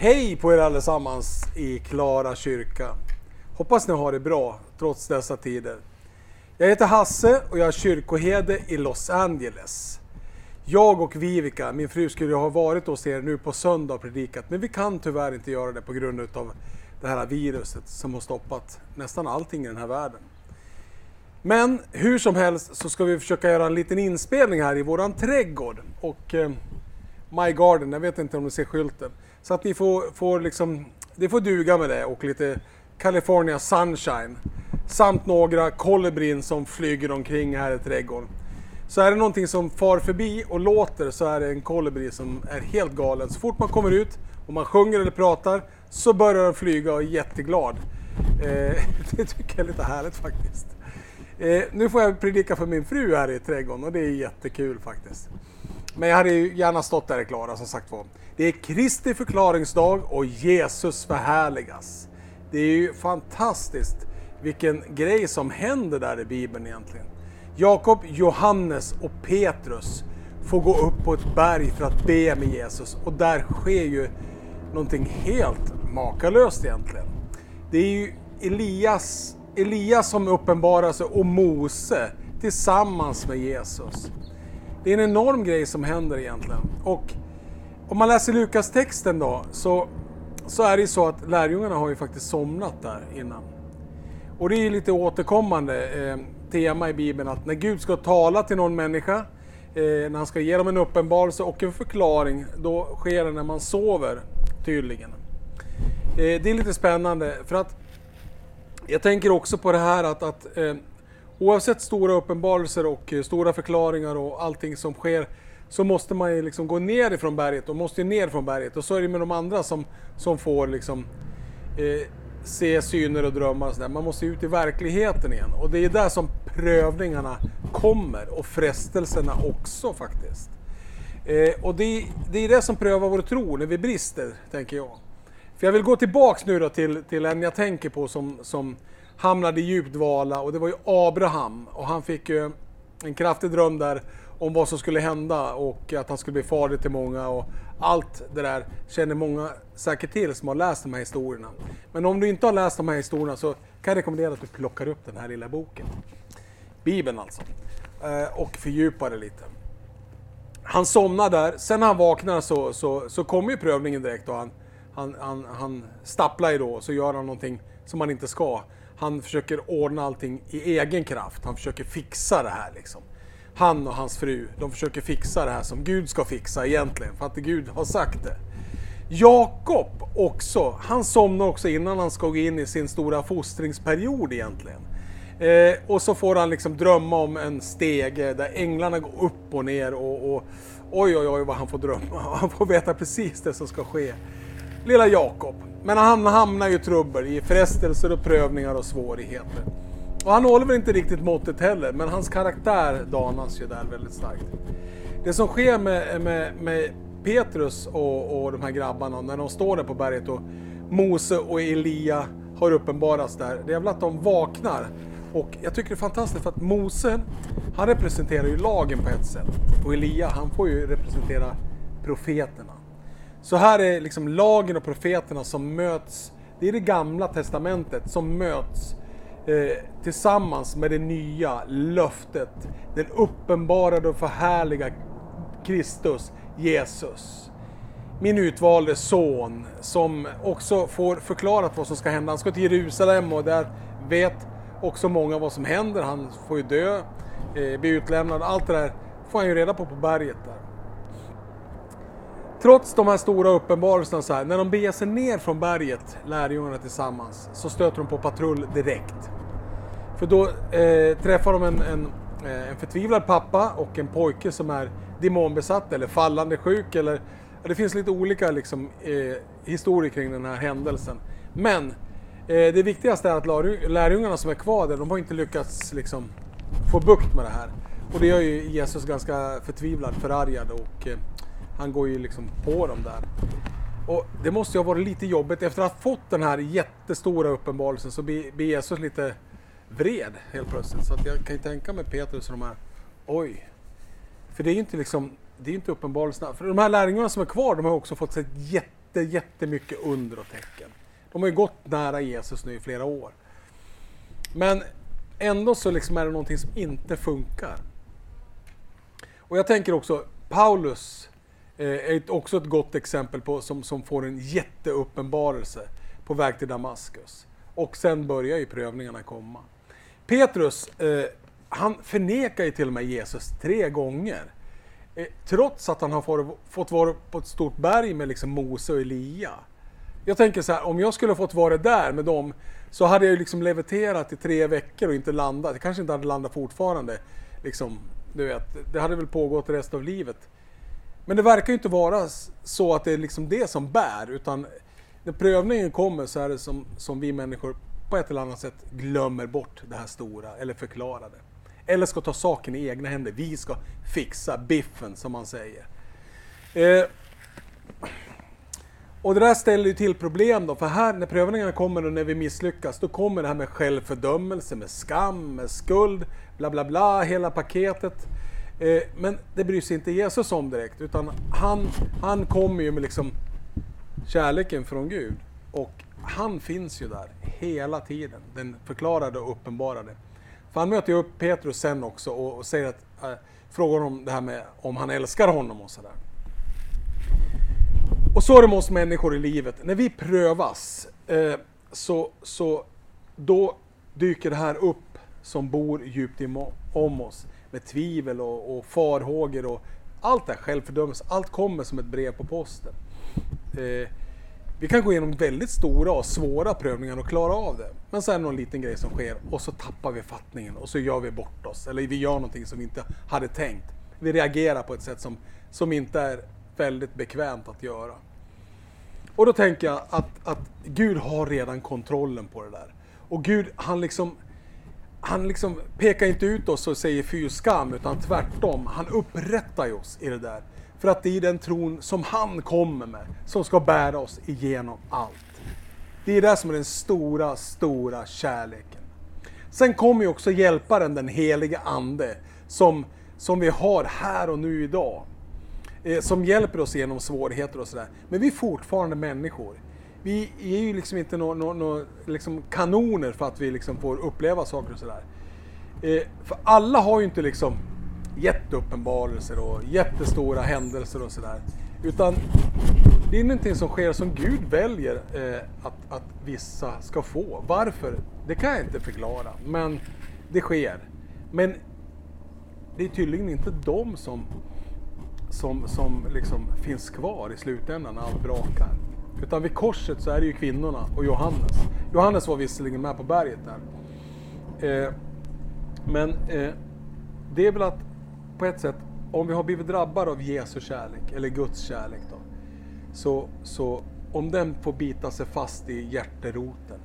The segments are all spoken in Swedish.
Hej på er allesammans i Klara kyrka. Hoppas ni har det bra trots dessa tider. Jag heter Hasse och jag är kyrkoherde i Los Angeles. Jag och Vivica, min fru, skulle ha varit hos er nu på söndag och predikat, men vi kan tyvärr inte göra det på grund av det här viruset som har stoppat nästan allting i den här världen. Men hur som helst så ska vi försöka göra en liten inspelning här i våran trädgård och eh, My Garden, jag vet inte om ni ser skylten. Så att ni får, får liksom, det får duga med det och lite California Sunshine. Samt några kolibrin som flyger omkring här i trädgården. Så är det någonting som far förbi och låter så är det en kolibri som är helt galen. Så fort man kommer ut och man sjunger eller pratar så börjar den flyga och är jätteglad. Eh, det tycker jag är lite härligt faktiskt. Eh, nu får jag predika för min fru här i trädgården och det är jättekul faktiskt. Men jag hade ju gärna stått där i Klara som sagt var. Det är Kristi förklaringsdag och Jesus förhärligas. Det är ju fantastiskt vilken grej som händer där i Bibeln egentligen. Jakob, Johannes och Petrus får gå upp på ett berg för att be med Jesus och där sker ju någonting helt makalöst egentligen. Det är ju Elias, Elias som uppenbarar sig och Mose tillsammans med Jesus. Det är en enorm grej som händer egentligen. Och om man läser Lukas texten då så, så är det ju så att lärjungarna har ju faktiskt somnat där innan. Och det är ju lite återkommande eh, tema i Bibeln att när Gud ska tala till någon människa, eh, när han ska ge dem en uppenbarelse och en förklaring, då sker det när man sover tydligen. Eh, det är lite spännande för att jag tänker också på det här att, att eh, oavsett stora uppenbarelser och eh, stora förklaringar och allting som sker så måste man ju liksom gå ner ifrån berget och måste ju ner från berget och så är det med de andra som, som får liksom eh, se syner och drömmar och sådär. Man måste ut i verkligheten igen och det är där som prövningarna kommer och frestelserna också faktiskt. Eh, och det, det är det som prövar vår tro när vi brister, tänker jag. För jag vill gå tillbaks nu då till, till en jag tänker på som, som hamnade i djupt dvala och det var ju Abraham och han fick ju en kraftig dröm där om vad som skulle hända och att han skulle bli fader till många och allt det där känner många säkert till som har läst de här historierna. Men om du inte har läst de här historierna så kan jag rekommendera att du plockar upp den här lilla boken. Bibeln alltså. Eh, och fördjupar det lite. Han somnar där, sen när han vaknar så, så, så kommer ju prövningen direkt och han, han, han, han stapplar ju då och så gör han någonting som han inte ska. Han försöker ordna allting i egen kraft, han försöker fixa det här liksom han och hans fru, de försöker fixa det här som Gud ska fixa egentligen, för att Gud har sagt det. Jakob också, han somnar också innan han ska gå in i sin stora fostringsperiod egentligen. Eh, och så får han liksom drömma om en stege där änglarna går upp och ner och, och oj oj oj vad han får drömma. Han får veta precis det som ska ske. Lilla Jakob. Men han hamnar ju i trubbel, i frestelser och prövningar och svårigheter. Och han håller väl inte riktigt måttet heller, men hans karaktär danas ju där väldigt starkt. Det som sker med, med, med Petrus och, och de här grabbarna när de står där på berget och Mose och Elia har uppenbarats där, det är väl att de vaknar. Och jag tycker det är fantastiskt för att Mose, han representerar ju lagen på ett sätt. Och Elia, han får ju representera profeterna. Så här är liksom lagen och profeterna som möts, det är det gamla testamentet som möts eh, tillsammans med det nya löftet, den uppenbarade och förhärliga Kristus, Jesus. Min utvalde son som också får förklarat vad som ska hända. Han ska till Jerusalem och där vet också många vad som händer. Han får ju dö, eh, bli utlämnad. Allt det där får han ju reda på på berget där. Trots de här stora uppenbarelserna så här, när de beger sig ner från berget, lärjungarna tillsammans, så stöter de på patrull direkt. För då eh, träffar de en, en, eh, en förtvivlad pappa och en pojke som är demonbesatt eller fallande sjuk eller det finns lite olika liksom, eh, historier kring den här händelsen. Men eh, det viktigaste är att lärjungarna som är kvar där, de har inte lyckats liksom, få bukt med det här. Och det gör ju Jesus ganska förtvivlad, förargad och eh, han går ju liksom på dem där. Och det måste ju ha varit lite jobbigt efter att ha fått den här jättestora uppenbarelsen så blir Jesus lite vred helt plötsligt. Så att jag kan ju tänka mig Petrus och de här, oj. För det är ju inte liksom, det är inte uppenbarelserna. För de här lärjungarna som är kvar, de har också fått ett jätte, jättemycket under och tecken. De har ju gått nära Jesus nu i flera år. Men ändå så liksom är det någonting som inte funkar. Och jag tänker också, Paulus Eh, är också ett gott exempel på som, som får en jätteuppenbarelse på väg till Damaskus. Och sen börjar ju prövningarna komma. Petrus, eh, han förnekar ju till och med Jesus tre gånger. Eh, trots att han har fått vara på ett stort berg med liksom Mose och Elia. Jag tänker så här, om jag skulle fått vara där med dem så hade jag ju liksom leviterat i tre veckor och inte landat. Jag kanske inte hade landat fortfarande. Liksom, du vet, det hade väl pågått resten av livet. Men det verkar ju inte vara så att det är liksom det som bär, utan när prövningen kommer så är det som, som vi människor på ett eller annat sätt glömmer bort det här stora, eller förklarar det. Eller ska ta saken i egna händer. Vi ska fixa biffen, som man säger. Eh, och det där ställer ju till problem då, för här när prövningarna kommer och när vi misslyckas, då kommer det här med självfördömelse, med skam, med skuld, bla bla bla, hela paketet. Eh, men det bryr sig inte Jesus om direkt, utan han, han kommer ju med liksom kärleken från Gud. Och han finns ju där hela tiden, den förklarade och uppenbarade. För han möter ju upp Petrus sen också och, och säger att, äh, frågar om det här med om han älskar honom och sådär. Och så är det med oss människor i livet. När vi prövas eh, så, så då dyker det här upp som bor djupt om oss med tvivel och, och farhågor och allt det här, självfördömelse, allt kommer som ett brev på posten. Eh, vi kan gå igenom väldigt stora och svåra prövningar och klara av det. Men så är det någon liten grej som sker och så tappar vi fattningen och så gör vi bort oss. Eller vi gör någonting som vi inte hade tänkt. Vi reagerar på ett sätt som, som inte är väldigt bekvämt att göra. Och då tänker jag att, att Gud har redan kontrollen på det där. Och Gud, han liksom, han liksom pekar inte ut oss och säger fy skam, utan tvärtom. Han upprättar ju oss i det där. För att det är den tron som han kommer med, som ska bära oss igenom allt. Det är det som är den stora, stora kärleken. Sen kommer ju också hjälparen, den helige Ande, som, som vi har här och nu idag. Eh, som hjälper oss genom svårigheter och sådär. Men vi är fortfarande människor. Vi är ju liksom inte några no, no, liksom kanoner för att vi liksom får uppleva saker och sådär. Eh, för alla har ju inte liksom jätteuppenbarelser och jättestora händelser och sådär. Utan det är någonting som sker som Gud väljer eh, att, att vissa ska få. Varför? Det kan jag inte förklara, men det sker. Men det är tydligen inte de som som, som liksom finns kvar i slutändan när allt brakar. Utan vid korset så är det ju kvinnorna och Johannes. Johannes var visserligen med på berget där. Eh, men eh, det är väl att på ett sätt, om vi har blivit drabbade av Jesu kärlek, eller Guds kärlek då, så, så om den får bita sig fast i hjärteroten,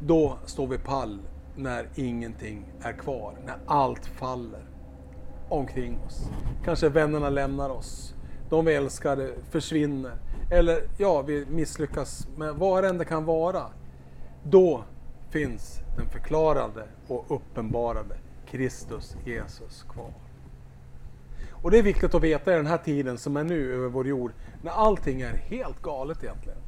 då står vi pall när ingenting är kvar, när allt faller omkring oss. Kanske vännerna lämnar oss. De vi älskar försvinner. Eller ja, vi misslyckas med vad det än det kan vara. Då finns den förklarade och uppenbarade Kristus Jesus kvar. Och det är viktigt att veta i den här tiden som är nu över vår jord, när allting är helt galet egentligen.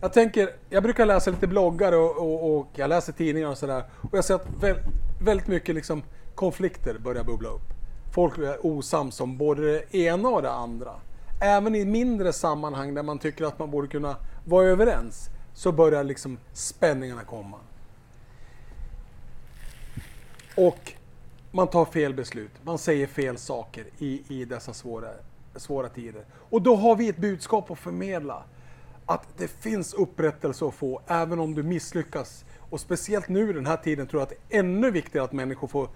Jag tänker, jag brukar läsa lite bloggar och, och, och jag läser tidningar och sådär. Och jag ser att väldigt mycket liksom konflikter börjar bubbla upp. Folk är osams om både det ena och det andra. Även i mindre sammanhang där man tycker att man borde kunna vara överens så börjar liksom spänningarna komma. Och man tar fel beslut, man säger fel saker i, i dessa svåra, svåra tider. Och då har vi ett budskap att förmedla. Att det finns upprättelse att få även om du misslyckas. Och speciellt nu i den här tiden tror jag att det är ännu viktigare att människor får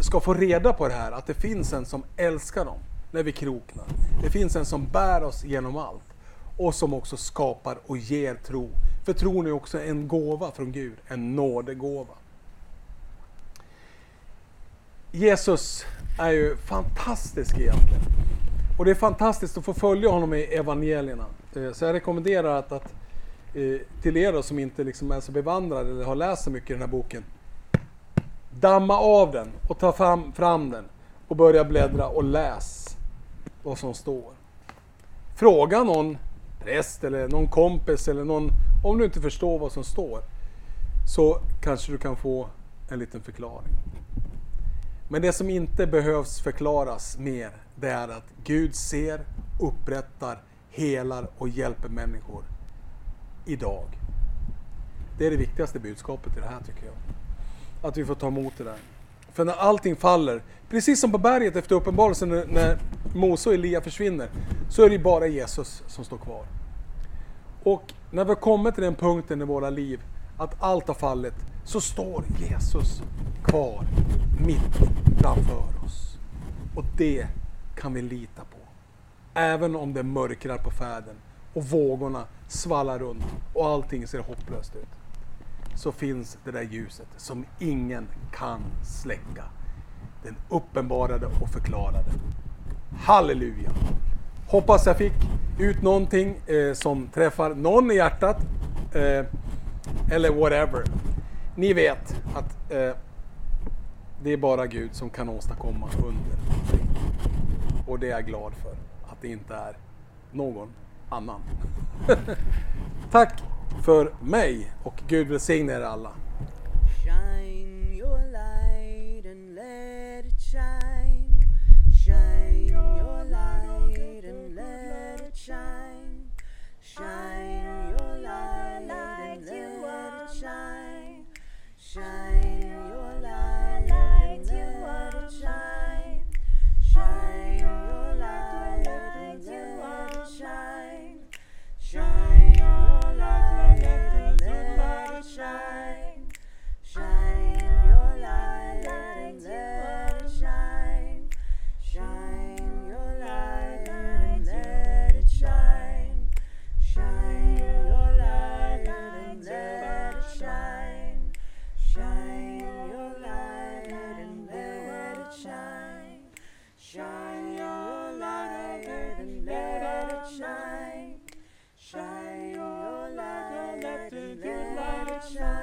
ska få reda på det här, att det finns en som älskar dem när vi kroknar. Det finns en som bär oss genom allt och som också skapar och ger tro. För tron är också en gåva från Gud, en nådegåva. Jesus är ju fantastisk egentligen. Och det är fantastiskt att få följa honom i evangelierna. Eh, så jag rekommenderar att, att eh, till er som inte liksom är så bevandrade eller har läst så mycket i den här boken, damma av den och ta fram, fram den och börja bläddra och läs vad som står. Fråga någon präst eller någon kompis eller någon, om du inte förstår vad som står, så kanske du kan få en liten förklaring. Men det som inte behövs förklaras mer, det är att Gud ser, upprättar, helar och hjälper människor idag. Det är det viktigaste budskapet i det här tycker jag. Att vi får ta emot det där. För när allting faller, precis som på berget efter uppenbarelsen när, när Mose och Elia försvinner, så är det bara Jesus som står kvar. Och när vi har kommit till den punkten i våra liv att allt har fallit, så står Jesus kvar mitt framför oss. Och det kan vi lita på. Även om det mörkrar på färden och vågorna svallar runt och allting ser hopplöst ut. Så finns det där ljuset som ingen kan släcka. Den uppenbarade och förklarade. Halleluja! Hoppas jag fick ut någonting eh, som träffar någon i hjärtat. Eh, eller whatever. Ni vet att eh, det är bara Gud som kan åstadkomma under. Och det är jag glad för. Att det inte är någon annan. Tack för mig och Gud välsigne er alla. Shabbat.